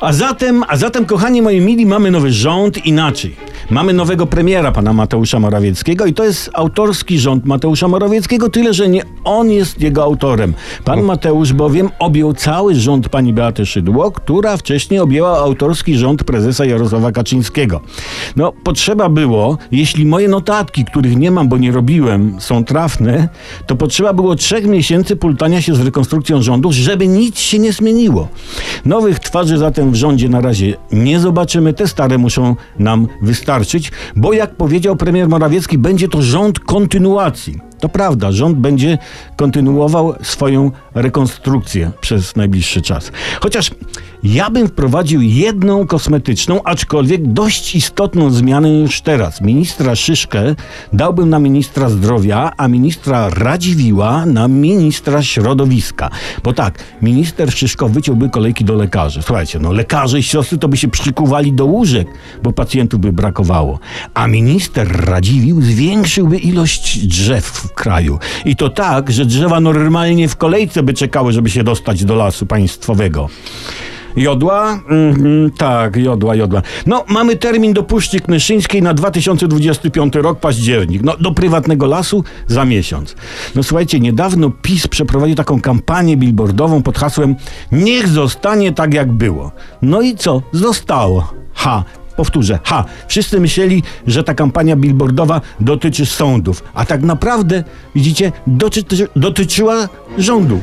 A zatem, a zatem, kochani moi mili, mamy nowy rząd inaczej. Mamy nowego premiera, pana Mateusza Morawieckiego i to jest autorski rząd Mateusza Morawieckiego, tyle że nie on jest jego autorem. Pan Mateusz bowiem objął cały rząd pani Beaty Szydło, która wcześniej objęła autorski rząd prezesa Jarosława Kaczyńskiego. No, potrzeba było, jeśli moje notatki, których nie mam, bo nie robiłem, są trafne, to potrzeba było trzech miesięcy pultania się z rekonstrukcją rządu, żeby nic się nie zmieniło. Nowych twarzy zatem w rządzie na razie nie zobaczymy, te stare muszą nam wystarczyć, bo jak powiedział premier Morawiecki, będzie to rząd kontynuacji. To prawda, rząd będzie kontynuował swoją rekonstrukcję przez najbliższy czas. Chociaż ja bym wprowadził jedną kosmetyczną, aczkolwiek dość istotną zmianę już teraz. Ministra Szyszkę dałbym na ministra zdrowia, a ministra Radziwiła na ministra środowiska. Bo tak, minister Szyszko wyciąłby kolejki do lekarzy. Słuchajcie, no lekarze i siostry to by się przykuwali do łóżek, bo pacjentów by brakowało. A minister Radziwił zwiększyłby ilość drzew w kraju. I to tak, że drzewa normalnie w kolejce by czekały, żeby się dostać do lasu państwowego. Jodła? Mhm, tak, jodła, jodła. No, mamy termin do Puszczy Knyszyńskiej na 2025 rok, październik. No, do prywatnego lasu za miesiąc. No słuchajcie, niedawno PiS przeprowadził taką kampanię billboardową pod hasłem Niech zostanie tak jak było. No i co? Zostało. Ha, Powtórzę, ha, wszyscy myśleli, że ta kampania billboardowa dotyczy sądów, a tak naprawdę, widzicie, dotyczy, dotyczyła rządu.